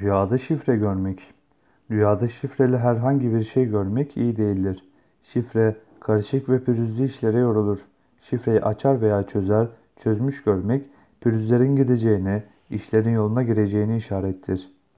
Rüyada şifre görmek. Rüyada şifreli herhangi bir şey görmek iyi değildir. Şifre karışık ve pürüzlü işlere yorulur. Şifreyi açar veya çözer, çözmüş görmek pürüzlerin gideceğine, işlerin yoluna gireceğini işarettir.